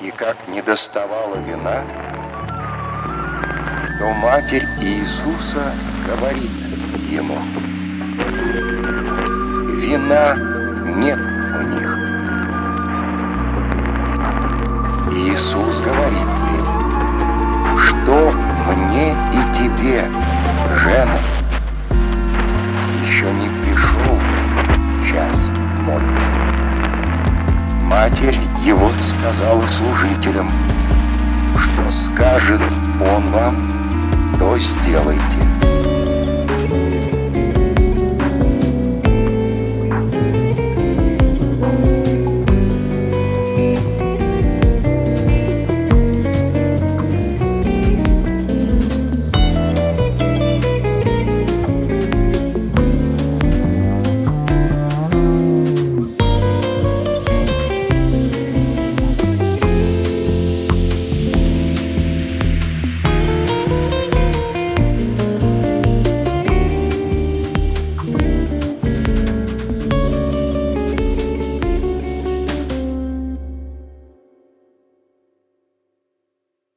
И как не доставала вина, то Матерь Иисуса говорит ему, вина нет у них. Иисус говорит ей, что мне и тебе, жена, Матерь его сказала служителям, что скажет он вам, то сделайте.